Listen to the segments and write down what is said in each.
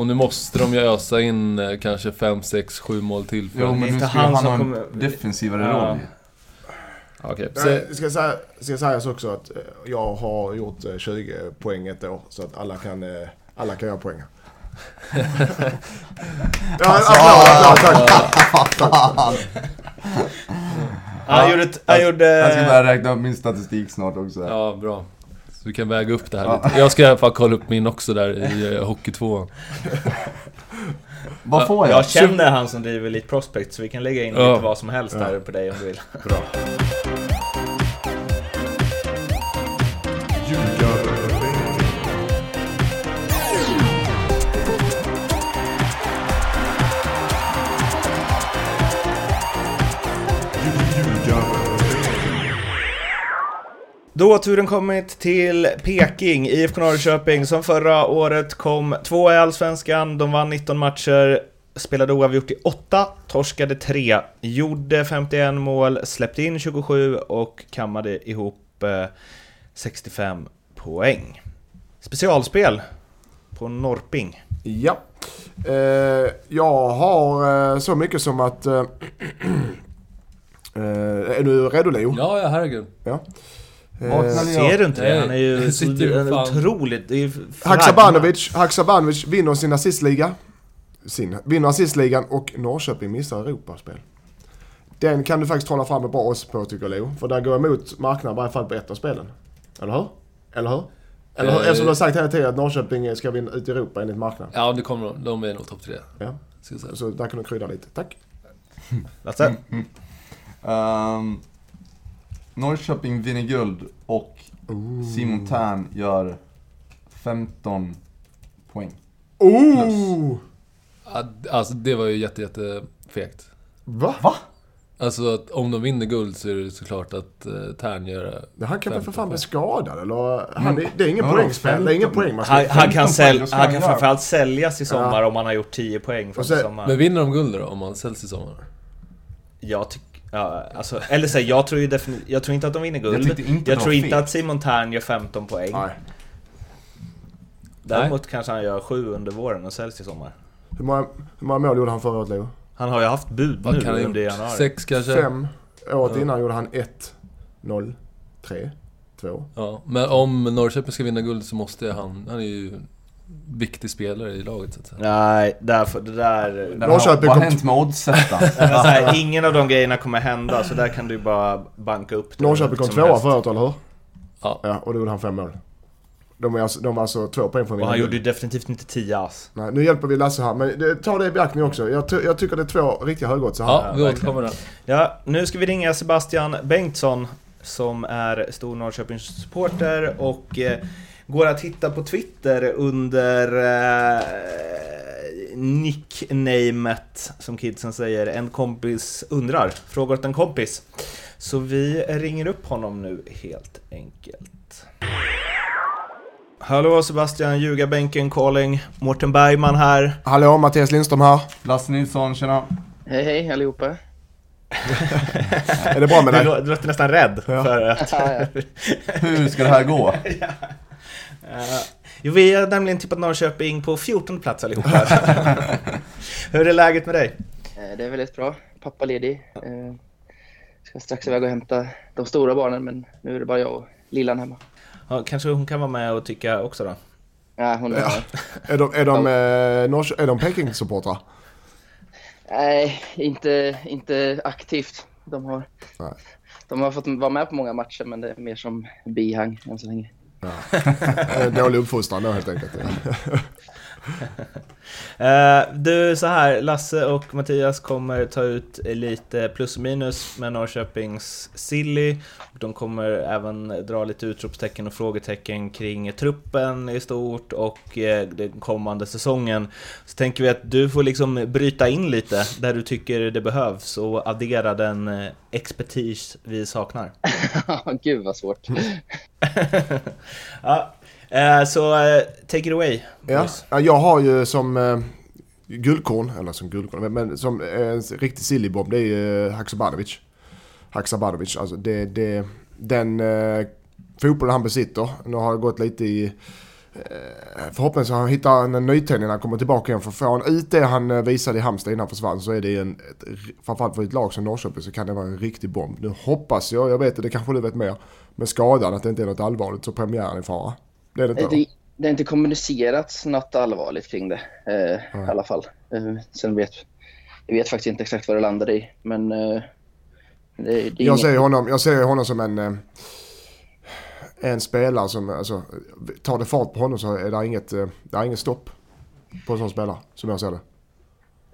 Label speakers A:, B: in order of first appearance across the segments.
A: Och nu måste de ju ösa in eh, kanske 5, 6, 7 mål till. För
B: Jo,
A: att-
B: men nu
C: inte
B: ska
C: han
B: han
C: som
B: ha en
C: kommer-
B: defensivare
C: Ja.
B: roll.
A: Okej, så-
D: Nej, ska, säga, ska sägas också att eh, jag har gjort eh, 20 poäng ett år. Så att alla kan, eh, alla kan göra poäng. ja, applåd, applåd, tack.
C: Han gjorde... Han gjorde
B: Jag ska börja räkna upp min statistik snart också.
A: Ja, bra. Så vi kan väga upp det här
B: Ja.
A: lite. Jag ska i alla fall kolla upp min också där i uh, Hockey 2.
B: Vad får jag?
C: Jag känner han som driver Elite Prospect så vi kan lägga in
A: Ja.
C: lite vad som helst där på dig om du vill.
D: Bra.
C: Då har turen kommit till Peking, IFK Norrköping, som förra året kom tvåa i Allsvenskan. De vann 19 matcher, spelade oavgjort i 8, torskade 3, gjorde 51 mål, släppte in 27 och kammade ihop eh, 65 poäng. Specialspel på Norrping.
D: Ja. Eh, jag har eh, så mycket som att... Eh, eh, är du redo Leo?
A: Ja, ja herregud.
D: Ja. Eh.
C: Ser du inte det? Han är ju
A: sitter
C: så- otroligt... Det är
D: Haksabanovic, Haksabanovic vinner sin assistliga. Sin, vinner assistligan och Norrköping missar Europaspel. Den kan du faktiskt trolla fram ett bra oss på tycker jag Leo. För där går emot marknaden i varje fall på ett av spelen. Eller hur? Eller hur? Eller hur?
A: Eh.
D: Eftersom du har sagt hela tiden att Norrköping ska vinna ut i Europa enligt marknaden.
A: Ja, det kommer de. De är nog topp tre.
D: Ja. Så där kan du krydda lite. Tack.
C: Lasse?
B: Ehm, Norrköping vinner guld och Simon Tern gör 15 poäng.
D: Oh!
A: Ja, Alltså det var ju jätte, jätte fegt.
D: Va?
B: Va?
A: Alltså att om de vinner guld så är det såklart att uh, Tern gör det.
D: Han kan väl för fan bli
A: 15
D: skadad eller? Han, det, det är ingen
B: Vadå,
D: poängspel. Det är ingen
B: 15?
D: poäng man ska
C: Han, han
B: 15
C: kan,
B: poäng,
C: säl,
B: då ska
C: han
B: han
C: kan framförallt säljas i sommar
D: Ja.
C: om han har gjort 10 poäng för
D: sen-
C: sommar.
A: Men vinner de guld då om man säljs i sommar?
C: Jag tycker... Ja, alltså, eller så här, jag tror ju definitivt... Jag tror inte att de vinner
B: Jag
C: guld.
B: tyckte inte
C: Jag, tror inte
B: fel.
C: att Simon Tern gör 15 poäng.
D: Nej.
C: Däremot kanske han gör 7 under våren och säljs i sommar.
D: Hur många, hur många mål gjorde han förra året Leo?
C: Han har ju haft bud
A: Vad
C: nu
A: kan han
C: under januari.
A: Sex kanske?
D: Fem. Året
A: Ja.
D: innan gjorde han 1, 0, 3, 2.
A: Ja, men om Norrköping ska vinna guld så måste han... Han är ju viktig spelare i laget så att säga.
C: Nej, därför, det där...
B: Det
D: Norrköping
B: Vad har hänt med
C: här, ingen av de grejerna kommer hända, så där kan du bara banka upp det.
D: Norrköping kom tvåa året, eller hur?
A: Ja.
D: Ja, och då gjorde han fem mål. De, är alltså, de var alltså två poäng från att
C: Och han gjorde ju definitivt inte 10 ass.
D: Nej, nu hjälper vi Lasse här, men det, ta det i beaktning också. Jag, jag tycker det är två riktiga högoddsare här.
A: Ja, vi återkommer där.
C: Ja, nu ska vi ringa Sebastian Bengtsson som är stor Norrköpings-supporter och eh, går att hitta på Twitter under eh, nicknamet, som kidsen säger, en kompis undrar. Frågar åt en kompis. Så vi ringer upp honom nu helt enkelt. Hallå Sebastian, ljugarbänken calling. Mårten Bergman här.
D: Hallå, Mattias Lindström här.
B: Lasse Nilsson, tjena.
E: Hej hej allihopa.
D: Är det bra med
C: Du
D: dig?
C: du låter nästan rädd
D: Ja.
C: för att...
B: Hur ska det här gå?
C: Jo, vi har nämligen tippat Norrköping på 14 plats allihopa. Hur är läget med dig?
E: Eh, Det är väldigt bra. Pappa ledig. Eh, Ska strax iväg och hämta de stora barnen men nu är det bara jag och lillan hemma.
C: Ja, kanske hon kan vara med och tycka också då?
E: Ja, hon är...
D: Ja. Är de, är de, eh, är de Peking-supportrar?
E: Nej, inte, inte aktivt. De har,
D: Nej.
E: de har fått vara med på många matcher men det är mer som bihang än så länge. Ja.
D: Eh, dålig uppfostran då helt enkelt.
C: Eh, du, så här, Lasse och Mattias kommer ta ut lite plus och minus med Norrköpings Silly. De kommer även dra lite utropstecken och frågetecken kring truppen i stort och eh, den kommande säsongen. Så tänker vi att du får liksom bryta in lite där du tycker det behövs och addera den eh, expertis vi saknar.
E: Gud vad svårt.
C: ja, så eh, take it away.
D: Ja.
C: boys.
D: ja, jag har ju som eh, guldkorn, eller som guldkorn, men, som en riktig sillybomb, det är ju eh, Haksabanovic. Haksabanovic, alltså det, det, den eh, fotbollen han besitter, nu har jag gått lite i eh, förhoppningsvis han hittar en nytändning när han kommer tillbaka igen. För får han ut det han eh, visade i Halmstad innan han försvann så är det en, ett, framförallt för ett lag som Norrköping så kan det vara en riktig bomb. Nu hoppas jag, jag vet det, det kanske du vet mer, med skadan att det inte är något allvarligt så premiären är i fara. Det är det inte?
E: Det, det har inte kommunicerats något allvarligt kring det eh, i alla fall. Eh, sen vet jag vet faktiskt inte exakt vad det landade i. Men eh, det, det
D: Jag ser, honom, jag ser honom som en, eh, en spelare som, alltså, tar det fart på honom så är det inget, eh, det är inget stopp på en sån spelare, som jag ser det.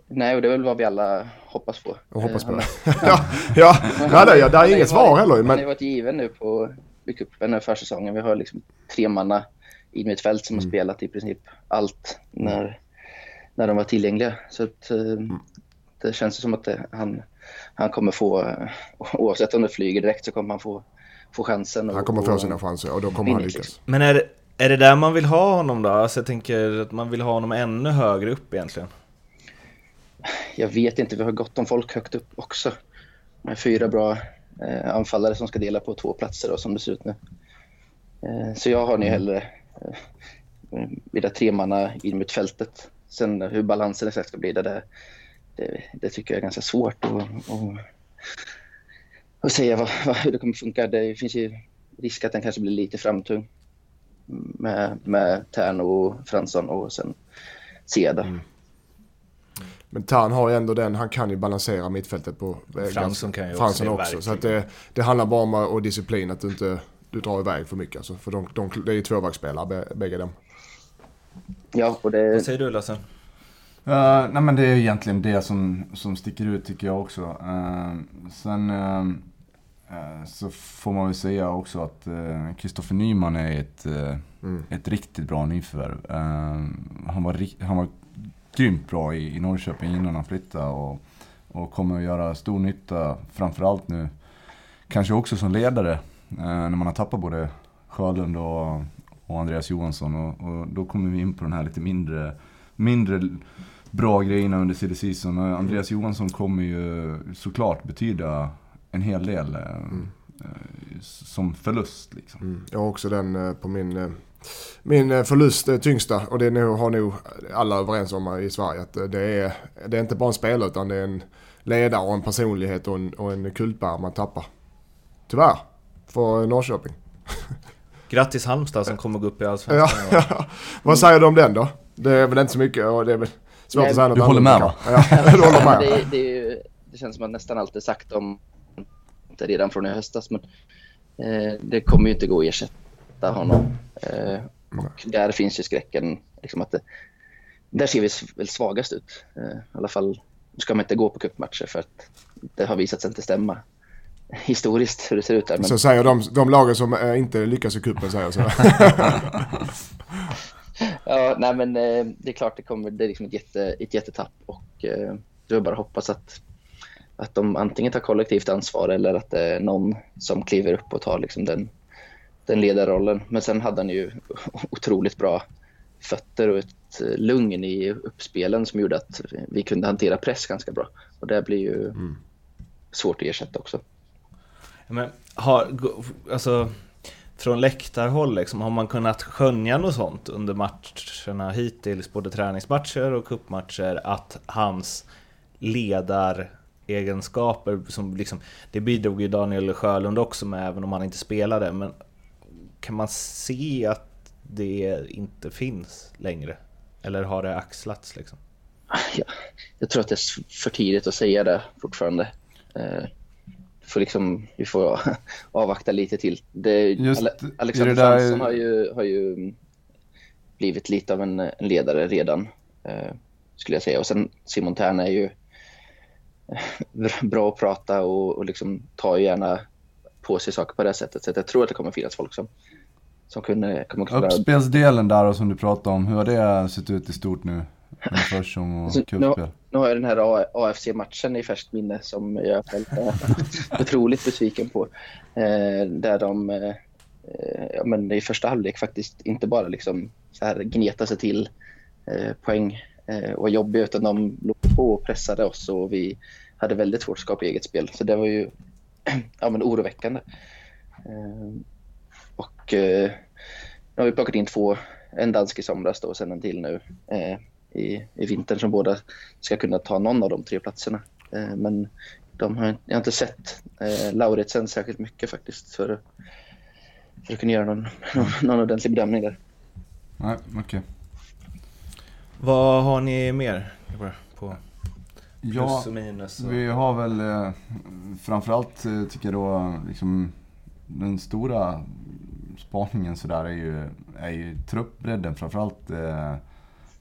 E: Nej, och det är väl vad vi alla hoppas på.
D: Och hoppas på
E: Eh,
D: ja, ja, ja, det, det är inget svar heller
E: Han har ju
D: men
E: varit given nu på i cupen här försäsongen. Vi har liksom tre manna i mitt fält som har spelat i princip allt när, när de var tillgängliga. Så att, eh, det känns som att det, han, han kommer få, eh, oavsett om det flyger direkt så kommer han få, få chansen.
D: han
E: och-
D: kommer få
E: och-
D: sina chanser och då kommer han
E: Vinner,
D: lyckas.
C: Men är, det- är det där man vill ha honom då? Alltså jag tänker att man vill ha honom ännu högre upp egentligen.
E: Jag vet inte, vi har gott om folk högt upp också. Med fyra bra anfallare som ska dela på två platser då, som det ser ut nu. Eh, så jag har nu hellre eh, vid det tremanna in mot fältet. Sen hur balansen exakt ska bli, det, där, det, det tycker jag är ganska svårt att, att, att säga vad, vad, hur det kommer funka. Det finns ju risk att den kanske blir lite framtung med, med Tern och Fransson och sen Seda.
D: Men Tarn har ju ändå den, han kan ju balansera mittfältet på...
C: Fransson kan ju också
D: Fransson också. Så att det, det handlar bara om att- och disciplin, att du inte du drar iväg för mycket. Alltså. För de, de, det är ju tvåvägsspelare bä- bägge dem.
E: Ja, och det,
C: Vad säger du Lasse?
B: Uh, nej men det är ju egentligen det som, som sticker ut tycker jag också. Uh, sen uh, uh, så får man väl säga också att Kristoffer Nyman är ett, uh, ett riktigt bra nyförvärv. Uh, han, var, han var grymt bra i, i Norrköping innan han flyttade och, och kommer att göra stor nytta framförallt nu. Kanske också som ledare uh, när man har tappat både Sjölund och, och Andreas Johansson. Och, och då kommer vi in på den här lite mindre, mindre bra grejerna under silly season. Andreas Johansson kommer ju såklart betyda en hel del eh, eh, som förlust. Liksom.
D: Mm. Jag har också den eh, på min, eh, min eh, förlust eh, tyngsta. Och det är nog, har nog alla överens om i Sverige. Att eh, det är, det är inte bara en spelare utan det är en ledare och en personlighet och en, och en kultbärare man tappar. Tyvärr. För Norrköping.
C: Grattis Halmstad som kommer gå upp i
D: Ja,
C: Allsvenskan.
D: ja. Vad säger du om den då? Det är väl inte så mycket och det är väl svårt
E: Nej,
D: att säga något
B: du håller med,
D: kanske. Ja, du håller
E: Ja,
D: med.
E: det, det, är ju, det känns som att nästan allt är sagt om det redan från i höstas. Men eh, det kommer ju inte gå att ersätta honom. Eh, och där finns ju skräcken. Liksom att det, där ser vi väl svagast ut. Eh, I alla fall ska man inte gå på cupmatcher för att det har visat sig inte stämma historiskt hur det ser ut där. Men,
D: Så säger de, de lagen som eh, inte lyckas i cupen säger så.
E: Ja, nej men eh, det är klart det kommer, det är liksom ett, jätte, ett jättetapp och eh, det är bara att hoppas att, att de antingen tar kollektivt ansvar eller att det är någon som kliver upp och tar liksom den, den ledarrollen. Men sen hade han ju otroligt bra fötter och ett eh, lugn i uppspelen som gjorde att vi kunde hantera press ganska bra. Och det blir ju svårt att ersätta också.
C: Men har, alltså, från läktarhåll liksom, har man kunnat skönja något sånt under matcherna hittills, både träningsmatcher och cupmatcher, att hans ledaregenskaper, som liksom, det bidrog ju Daniel Sjölund också med, även om han inte spelade, men kan man se att det inte finns längre? Eller har det axlats liksom?
E: Ja, jag tror att det är för tidigt att säga det fortfarande. Eh, får liksom, vi får avvakta lite till. Det,
B: Just
E: Ale- Alexander
B: det där-
E: Fransson har ju, har ju blivit lite av en, en ledare redan, eh, skulle jag säga. Och sen Simon Tern är ju eh, bra att prata och, och liksom tar gärna på sig saker på det sättet. Så jag tror att det kommer finnas folk som, som kunde, kommer kunna
B: Uppspelsdelen där och som du pratade om, hur har det sett ut i stort nu? Försäsong och
E: Alltså,
B: cupspel?
E: Nu har jag den här AFC-matchen i färskt minne som jag är otroligt besviken på. Eh, där de eh, ja, men i första halvlek faktiskt inte bara liksom så här gneta sig till eh, poäng eh, och jobbiga utan de låg på och pressade oss och vi hade väldigt svårt att skapa eget spel. Så det var ju ja, men oroväckande. Och eh, nu har vi plockat in två en dansk i somras då, och sen en till nu eh, i, i vintern som båda ska kunna ta någon av de tre platserna. Eh, men de har, jag har inte sett eh, Lauritsen särskilt mycket faktiskt för, för att kunna göra någon, någon, någon ordentlig bedömning där.
B: Nej, okej.
C: Vad har ni mer på plus
B: Ja,
C: och minus? Och...
B: vi har väl eh, framförallt eh, tycker jag då liksom den stora spaningen sådär är ju, är ju truppbredden framförallt. Eh,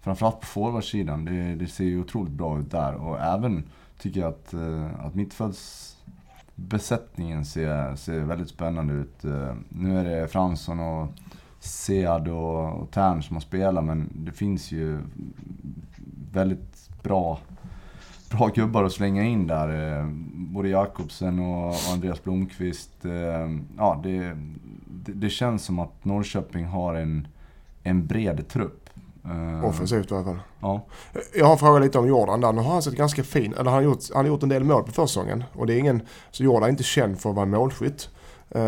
B: framförallt på forwardsidan. Det, det ser ju otroligt bra ut där och även tycker jag att, eh, att mittfältsbesättningen ser, ser väldigt spännande ut. Eh, nu är det Fransson och Sead och, och Tern som har spelat men det finns ju väldigt bra, bra gubbar att slänga in där. Eh, både Jakobsen och, Andreas Blomqvist. Eh, ja, det, det, känns som att Norrköping har en, en bred trupp. Eh,
D: Offensivt i alla fall.
B: Ja.
D: Jag har en fråga lite om Jordan där. Nu har han sett ganska fin, eller han har gjort, han har gjort en del mål på försäsongen. Och det är ingen, så Jordan är inte känd för att vara målskytt. Eh,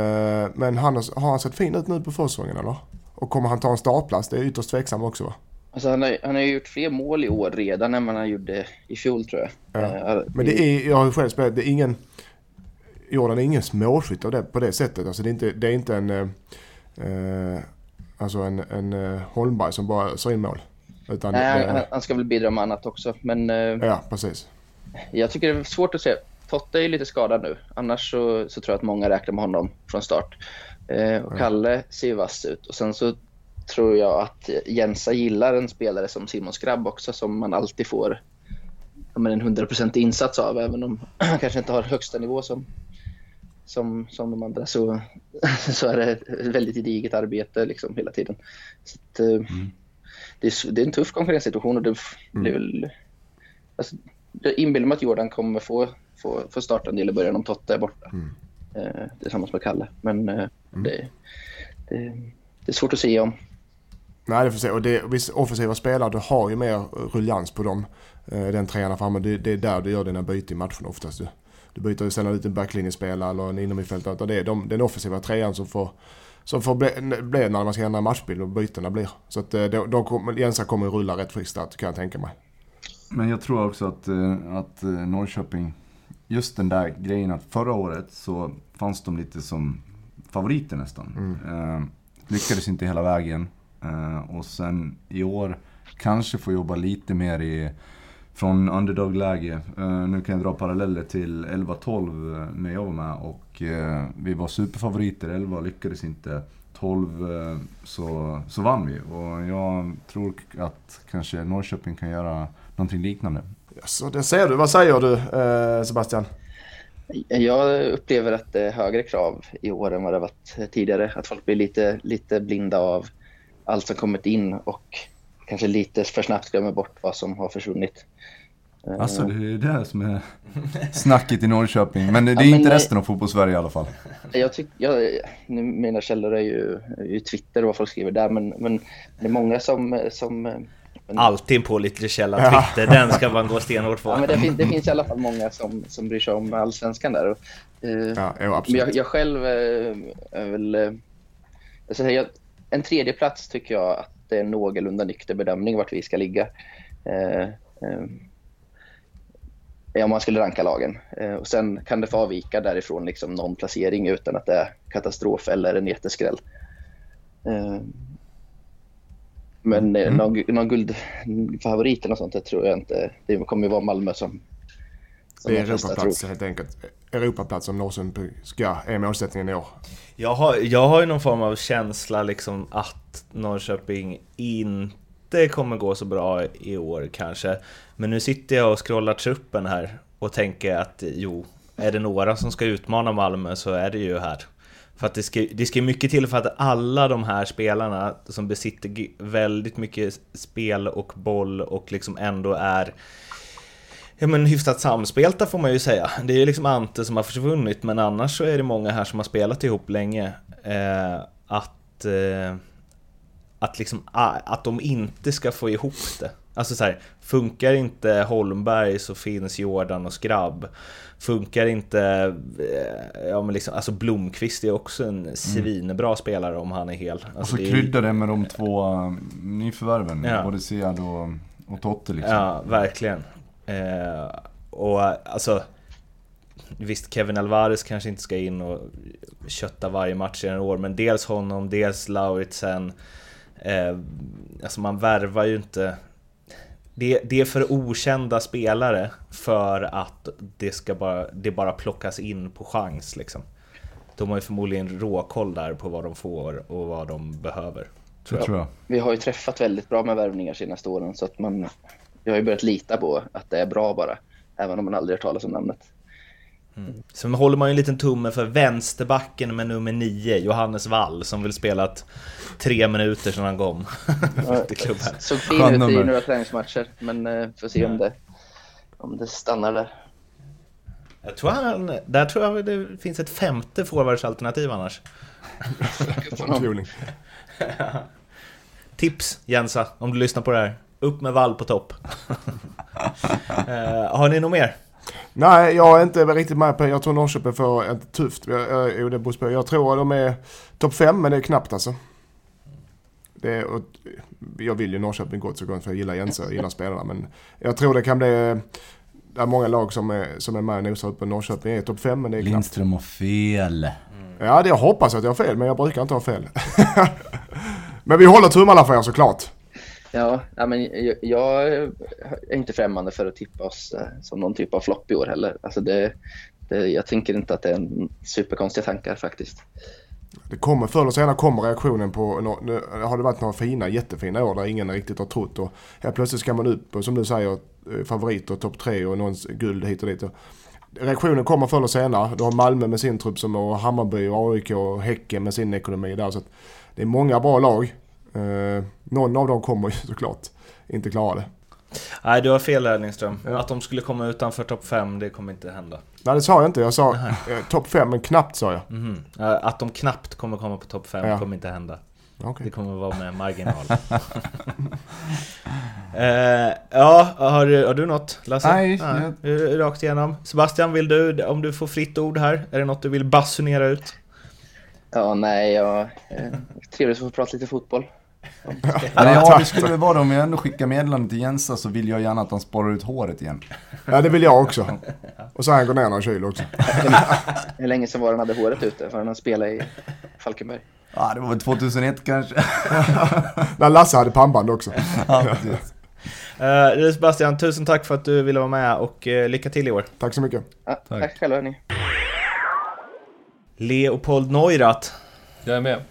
D: Men han har, han sett fin ut nu på försäsongen eller? Och kommer han ta en startplats? Det är ytterst tveksam också va?
E: Alltså han, har, han har gjort fler mål i år redan än vad han gjorde i fjol tror jag.
D: Ja.
E: Eh,
D: Men det är, jag har ju själv spelat, det är ingen... Jordan är ingen av det, på det sättet. Alltså det är inte, det är inte en... Eh, eh, alltså en, en eh, Holmberg som bara öser in mål. Utan
E: Nej,
D: det,
E: han, han ska väl bidra med annat också. Men eh,
D: Ja, precis.
E: jag tycker det är svårt att se. Totte är lite skadad nu. Annars så, så tror jag att många räknar med honom från start. Eh, och Kalle ser ju vass ut. Och sen så tror jag att Jensa gillar en spelare som Simon Skrabb också som man alltid får men en 100% insats av. Även om han kanske inte har högsta nivå som, som, som de andra så, så är det ett väldigt gediget arbete liksom hela tiden. Att, eh, det, är, det är en tuff konkurrenssituation och det, det är väl... Alltså, jag inbillar mig att Jordan kommer få, få, få starta en del i början om Totte är borta. Eh, tillsammans med Kalle. Men eh, det, det, det är svårt att säga om.
D: Nej, det får se. Och det, vissa offensiva spelare, du har ju mer ruljans på dem. Eh, den där framme, det, det är där du gör dina byten i matchen oftast. Du, du byter ju sällan ut en backlinjespelare eller en innermittfältare. Utan det är de, den offensiva trean som får, som får bli, bli när man ska ändra matchbild och bytena blir. Så att eh, de, de kommer, Jensa kommer rulla rätt friskt där, kan jag tänka mig.
B: Men jag tror också att, eh, att eh, Norrköping, just den där grejen att förra året så fanns de lite som favoriter nästan. Eh, lyckades inte hela vägen. Eh, och sen i år kanske få jobba lite mer i, från underdog-läge. Eh, nu kan jag dra paralleller till 11-12 eh, när jag var med och eh, vi var superfavoriter. 11 lyckades inte. 12 eh, så, så vann vi och jag tror att kanske Norrköping kan göra någonting liknande.
D: Så det ser du. Vad säger du Sebastian?
E: Jag upplever att det är högre krav i år än vad det varit tidigare. Att folk blir lite, lite blinda av allt som kommit in och kanske lite för snabbt glömmer bort vad som har försvunnit. Eh,
B: Alltså det är det som är snacket i Norrköping. Men det är
E: Ja, men
B: inte
E: nej.
B: resten av fotbollssverige i alla fall.
E: Jag tyck, jag, nu, mina källor är ju, är ju Twitter och vad folk skriver där, men, men det är många som... som men,
C: Alltid en pålitlig källa, Twitter. Den ska man gå stenhårt på.
E: ja, men det, fin, det finns i alla fall många som, som bryr sig om allsvenskan där. Och, eh,
D: Ja, jo,
E: Men
D: absolut.
E: jag, jag själv eh, är väl... eh, Jag säga, en tredje plats tycker jag att det är en någorlunda nykter bedömning vart vi ska ligga. Eh, eh, om man skulle ranka lagen. Eh, och sen kan det få avvika därifrån liksom någon placering utan att det är katastrof eller en jätteskräll. Eh, men eh, någon, någon guldfavorit eller något sånt, det tror jag inte. Det kommer ju vara Malmö som
D: Det är Europaplats helt enkelt. Europaplats som Norrköping ska, är målsättningen i år.
C: Jag har, jag har ju någon form av känsla liksom att Norrköping inte kommer gå så bra i år kanske. Men nu sitter jag och scrollar truppen här och tänker att jo, är det några som ska utmana Malmö så är det ju här. För att det ska, det ska mycket till för att alla de här spelarna som besitter väldigt mycket spel och boll och liksom ändå är Ja men hyfsat samspelta får man ju säga. Det är ju liksom Ante som har försvunnit men annars så är det många här som har spelat ihop länge. Eh, att, eh, att liksom, att de inte ska få ihop det. Alltså så här, funkar inte Holmberg så finns Jordan och Skrabb. Funkar inte, eh, ja men liksom, alltså Blomqvist är också en svinbra spelare om han är hel.
B: Och
C: Alltså
B: så
C: det
B: krydda det med de två nyförvärven,
C: Ja.
B: både Sead och, och Totte liksom.
C: Ja, verkligen. Eh, och alltså... Visst, Kevin Alvarez kanske inte ska in och kötta varje match i en år, men dels honom, dels Lauritsen. Eh, alltså man värvar ju inte... Det, det är för okända spelare för att det ska bara, det bara plockas in på chans liksom. De har ju förmodligen råkoll där på vad de får och vad de behöver.
B: Det tror jag.
E: Vi har ju träffat väldigt bra med värvningar senaste åren så att man jag har ju börjat lita på att det är bra bara. Även om man aldrig hört talas om namnet.
C: Sen håller man ju en liten tumme för vänsterbacken med nummer 9, Johannes Wall, som vill spelat tre minuter sedan han kom klubben.
E: Såg fin ut i några träningsmatcher men eh, får se om det, om det stannar där.
C: Jag tror han, där tror jag det finns ett femte forwardsalternativ annars. Tips Jensa, om du lyssnar på det här. Upp med Wall på topp. Eh, har ni något mer?
D: Nej, jag är inte riktigt med på det. Jag tror Norrköping får ett tufft. Jag, jag, jo, det beror på. jag tror de är topp fem, men det är knappt alltså. Det är, och, jag vill ju Norrköping gott så gott för jag gillar Jense och gillar spelarna. Men jag tror det kan bli... Det är många lag som är, som är med och nosar på Norrköping är topp fem, men det är knappt.
B: Lindström har fel.
D: Ja, det jag hoppas att jag har fel, men jag brukar inte ha fel. men vi håller tummarna för er såklart.
E: Ja, men jag, är inte främmande för att tippa oss eh, som någon typ av flopp i år heller. Alltså det, det, jag tänker inte att det är en superkonstiga tankar faktiskt.
D: Det kommer förr eller senare kommer reaktionen på, nu eh, har det varit några fina, jättefina år där ingen riktigt har trott och helt plötsligt ska man upp och som du säger favoriter, favorit och topp tre och någons guld hit och dit. Reaktionen kommer förr eller senare. Du har Malmö med sin trupp som och Hammarby och AIK och Häcken med sin ekonomi där. Så att det är många bra lag. Eh, någon av dem kommer ju såklart inte klara det.
C: Nej, du har fel där Lindström.
D: Ja.
C: Att de skulle komma utanför topp 5, det kommer inte hända.
D: Nej det sa jag inte, jag sa eh, topp fem men knappt sa jag.
C: Mhm. Eh, Att de knappt kommer komma på topp 5
D: Ja.
C: kommer inte hända.
D: Okej.
C: Det kommer vara med marginal. eh, ja, har du, har du något Lasse?
B: Nej,
C: Nej. Rakt igenom. Sebastian, vill du, om du får fritt ord här, är det något du vill basunera ut?
E: Ja, nej, jag, eh, trevligt att få prata lite fotboll.
B: Eller ja, det skulle väl vara det. Om jag ändå skickar meddelande till Jensa så vill jag gärna att han sparar ut håret igen.
D: Ja det vill jag också. Och så han går ner några kilo också.
E: Hur länge sedan var han hade håret ute? För han spelade i Falkenberg.
B: Ja, det var väl 2001 kanske.
D: När Lasse hade pannband också.
B: ja, precis.
C: Eh, Sebastian, tusen tack för att du ville vara med och eh, lycka till i år.
D: Tack så mycket.
E: Ja, tack. själva hörni.
C: Leopold Neurath.
A: Jag är med.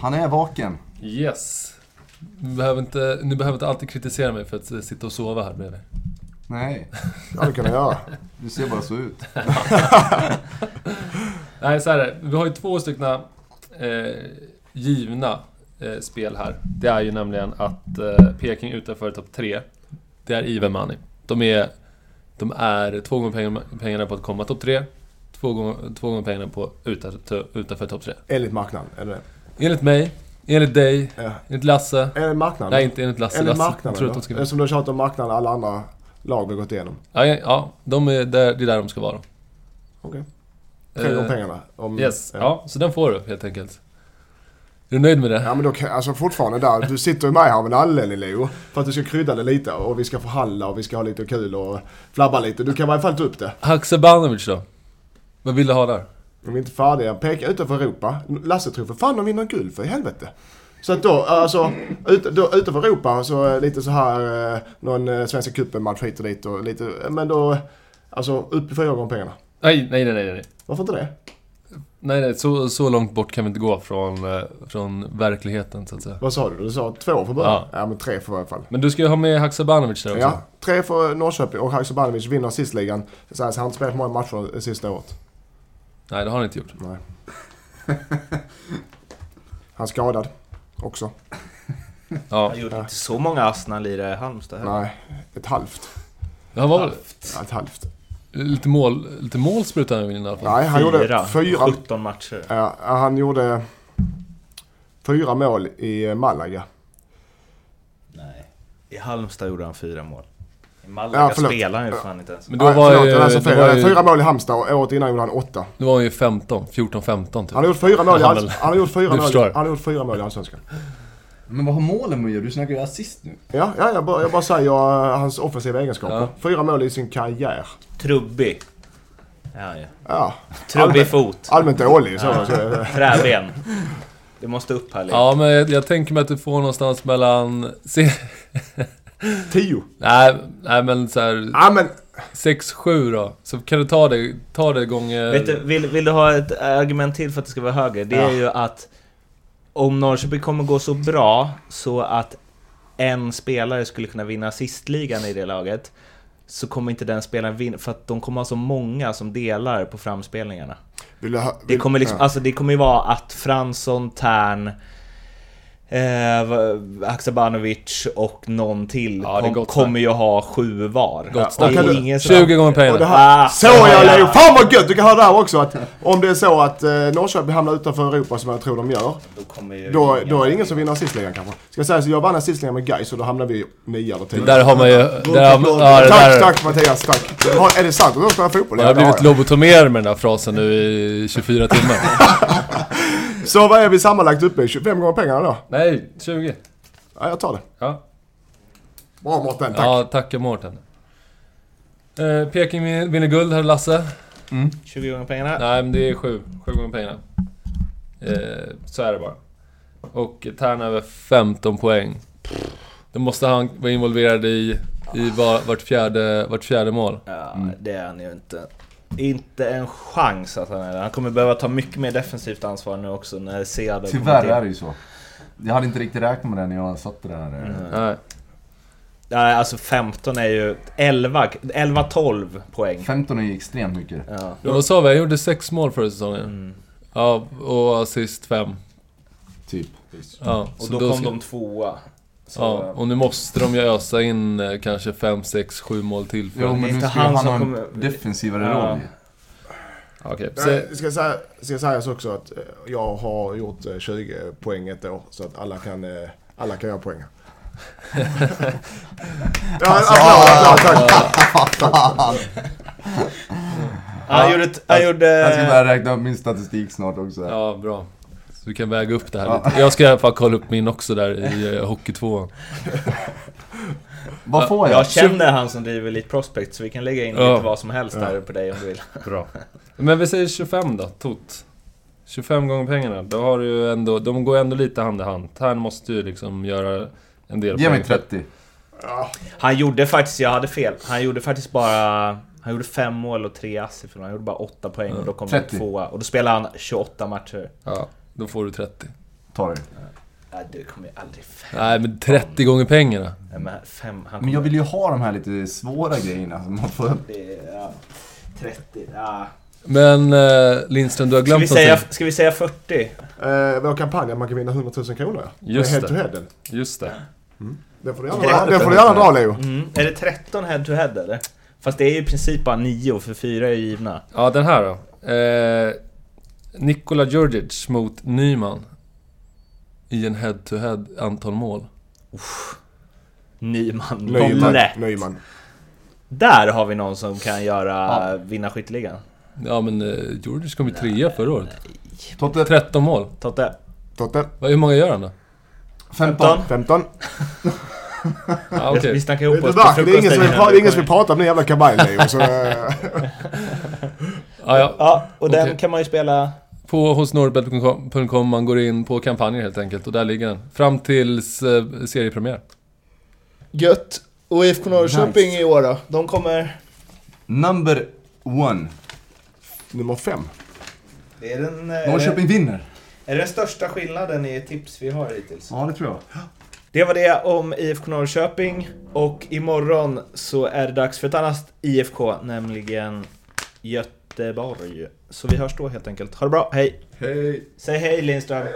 B: Han är vaken.
A: Yes. Ni behöver, inte, ni behöver inte alltid kritisera mig för att eh, sitta och sova här bredvid.
B: Nej,
D: Ja det kan jag göra.
B: du ser bara så ut.
A: Nej, så här är. Vi har ju två stycken eh, givna eh, spel här. Det är ju nämligen att eh, Peking utanför topp 3, det är even money. De är, de är två gånger pengarna, pengarna på att komma topp 3, två gånger, två gånger pengarna på utanför, utanför topp 3.
D: Enligt marknaden, eller?
A: Enligt mig, enligt dig,
D: Ja.
A: enligt Lasse.
D: Enligt marknaden?
A: Nej, inte enligt Lasse.
D: Enligt
A: Lasse
D: marknaden
A: tror att de ska.
D: Eftersom du har tjatat om marknaden alla andra lag har gått igenom.
A: Ja, ja, ja, de är där, det är där de ska vara.
D: Okej. Gånger
A: Eh,
D: pengarna. Om,
A: Yes, ja, så den får du helt enkelt. Är du nöjd med det?
D: Ja men då kan, alltså fortfarande där, du sitter ju med här av en anledning Leo. För att du ska krydda det lite och vi ska förhandla och vi ska ha lite kul och flabba lite. Du kan i alla fall ta upp det.
A: Haksabanovic då? Vad vill du ha där?
D: De är inte färdiga. Peka utanför Europa. Lasse tror för fan de vinner guld för i helvete. Så att då, alltså, ut, då, utanför Europa så är lite så här, eh, någon eh, Svenska cupen-match hit och dit och lite, men då, alltså upp i fyra gånger pengarna.
A: Nej, nej, nej, nej. nej.
D: Varför inte det?
A: Nej, nej, så, så långt bort kan vi inte gå från, eh, från verkligheten så att säga.
D: Vad sa du? Du sa två för början?
A: Ja.
D: Ja, men tre för i alla fall.
A: Men du ska ju ha med Haksabanovic där också.
D: Ja, tre för Norrköping och Haksabanovic vinner assistligan. Så han har inte spelat många matcher sista året.
A: Nej, det har han inte gjort.
D: Nej. Han är skadad också.
A: Ja.
C: Han gjorde inte så många Arsenal i det Halmstad heller.
D: Nej, ett halvt.
A: Han var väl
D: Ja, ett halvt.
A: lite mål, lite mål sprutade han in i alla fall.
D: Nej, han gjorde
C: Fyra.
D: fyra.
C: 17 matcher.
D: Ja, han gjorde fyra mål i Malaga.
C: Nej. I Halmstad gjorde han fyra mål. I
D: Ja,
C: Malaga
D: förlåt.
C: spelar ju fan inte ens.
A: Men då
D: Nej,
A: var
D: förlåt, jag läser fel.
A: var ju,
D: Fyra mål i Halmstad och året innan gjorde han åtta.
A: då var han ju 15, 14-15 typ.
D: Han har gjort fyra mål i,
A: Han
D: all...
A: väl-
D: han har gjort fyra mål.
A: förstår.
D: Han har gjort fyra mål i Allsvenskan.
B: Men vad har målen med att göra? Du snackar ju assist nu.
D: Ja, ja jag, bara, jag bara säger uh, hans offensiva egenskaper.
A: Ja.
D: Fyra mål i sin karriär.
C: Trubbig. Ja, ja.
D: Ja,
C: Trubbig
D: Allmänt-
C: fot.
D: allmänt dålig. Så, så,
C: Träben. Det måste upp här lite.
A: Ja, men jag, jag tänker mig att du får någonstans mellan...
D: Tio.
A: nej, nej, men så här
D: Ja, men
A: 6-7 då. Så kan du ta det, ta det gånger...
C: Vet du, vill, vill du ha ett argument till för att det ska vara högre? Det är
D: Ja.
C: ju att om Norrköping kommer gå så bra så att en spelare skulle kunna vinna assistligan i det laget så kommer inte den spelaren vinna, för att de kommer ha så många som delar på framspelningarna.
D: vill ha,
C: Det
D: vill-
C: kommer liksom,
D: ja.
C: alltså det kommer ju vara att Fransson, Tern, eh, Haksabanovic och någon till
A: Ja,
C: kom, kommer ju ha sju var.
A: Gott
C: är
D: Kan du-
C: ingen som-
A: 20 gånger pengarna.
D: det här,
C: Ah,
D: så
C: ja,
D: jag
C: ja.
D: Leo! Fan vad gött! Du kan höra det här också att om det är så att eh, Norrköping hamnar utanför Europa som jag tror de gör.
C: Då,
D: Då, då är det ingen som vinner assistligan kanske. Ska jag säga så jag vann assistligan med Gais och då hamnar vi nio eller tio.
A: Där har man ju... Där har, man- ja, det
D: tack,
A: där,
D: tack Mattias, tack. Har, är det sant att de spelar fotboll?
A: Jag har
D: Ja,
A: blivit
D: ja.
A: lobotomerad med den där frasen nu i 24 timmar.
D: Så vad är vi sammanlagt uppe i? 25 gånger pengarna då?
A: Nej, 20.
D: Ja, jag tar det.
A: Ja,
D: Bra Mårten, tack.
A: ja tackar Mårten. Eh, Peking vin- vinner guld, här Lasse.
C: 20 gånger pengarna.
A: Nej, men det är sju. Sju gånger pengarna. Eh, så är det bara. Och Tärn över 15 poäng. Då måste han vara involverad i, i var, vart, fjärde, vart fjärde mål.
C: Ja, det är han ju inte. Inte en chans att han är det. Han kommer behöva ta mycket mer defensivt ansvar nu också när Sead
B: Tyvärr är det ju så. Jag hade inte riktigt räknat med det när jag satte det här. eh.
A: Nej.
C: Nej, alltså 15 är ju 11, 11-12 poäng.
B: 15 är ju extremt mycket.
C: Ja.
A: Vad sa vi? Jag gjorde sex mål förra säsongen.
C: Mm.
A: Ja, och assist fem.
B: Typ.
A: Ja,
C: Och
A: så
C: då, kom
A: ska-
C: de tvåa. Så,
A: Ja, och nu måste de ju ösa in eh, kanske 5, 6, 7 mål till för
B: Jo
A: att-
B: men nu ska
C: han
B: ha en
C: kommer-
B: defensivare
C: Ja.
B: roll
A: Okej,
D: Nej,
A: så,
D: ska, säga, ska sägas också att eh, jag har gjort eh, 20 poäng ett år så att alla kan, eh, alla kan göra poäng. ja, applåd, applåd, tack.
C: Han gjorde... Han gjorde
B: Jag ska börja räkna upp min statistik snart också.
A: ja, bra. Så du kan väga upp det här lite. Jag ska i alla fall kolla upp min också där i uh, Hockey 2.
B: Vad får jag?
C: jag känner han som driver Elite Prospect så vi kan lägga in
A: Ja.
C: lite vad som helst där på dig om du vill.
A: Bra. Men vi säger 25 då, tot. 25 gånger pengarna. Då har du ju ändå, de går ändå lite hand i hand. Tern måste ju liksom göra en del
B: Ge mig
A: poäng.
B: 30.
D: Ja,
C: Han gjorde faktiskt, jag hade fel. Han gjorde faktiskt bara... Han gjorde fem mål och tre ass. Han gjorde bara åtta poäng och då kom han
B: 30.
C: tvåa. Och då spelade han 28 matcher.
A: Ja, då får du 30.
B: Ta det.
C: Nej, du kommer ju aldrig fem.
A: Nej, men 30 gånger pengarna.
C: Nej, men fem, han
B: Men jag vill ju ha de här lite svåra grejerna som man får.
C: Det är, ja, 30, ja.
A: Men eh, Lindström, du har
C: Ska vi,
A: glömt
C: säga,
A: någonting.
C: ska vi säga 40?
D: eh, vår kampanj att man kan vinna 100 000 kronor ja.
A: Just
D: Med head
A: det.
D: to headen.
A: Just det.
D: Det får du gärna, det får du gärna dra Leo.
C: Mm. Är det 13 head to head eller? Fast det är ju i princip bara 9 för 4 är givna.
A: Ja, den här då. Eh, Nikola Djurdjic mot Nyman. I en head-to-head antal mål.
C: Nyman,
D: Nyman.
C: lätt.
D: Nyman.
C: Där har vi någon som kan göra vinna skytteligan.
A: Ja men eh, Djurdjic kom ju trea förra året.
B: Totte,
A: 13 mål.
C: Totte.
D: Totte.
A: Hur många gör han då?
B: 15.
D: 15.
A: Ja, okej.
C: Vi snackar ihop oss på
D: märker, det är ingen som vill,
C: frukosten
D: pra- det är ingen som vill prata om den jävla Leo. Så,
A: Ja, ja.
C: Ja, och den
A: Okej.
C: kan man ju spela...
A: På hos norrbet.com man går in på kampanjer helt enkelt och där ligger den. Fram tills eh, seriepremiär.
C: Gött! Och IFK
B: Norrköping
C: i år då? De kommer...
B: Number one.
D: nummer 5.
C: Det är den... eh,
B: Norrköping vinner.
C: Är det den största skillnaden i tips vi har hittills?
B: Ja, det tror jag.
C: Det var det om IFK Norrköping. Och imorgon så är det dags för ett annat IFK, nämligen Göteborg. Så vi hörs då helt enkelt. Ha det bra, hej!
B: Hej.
C: Säg hej Lindström!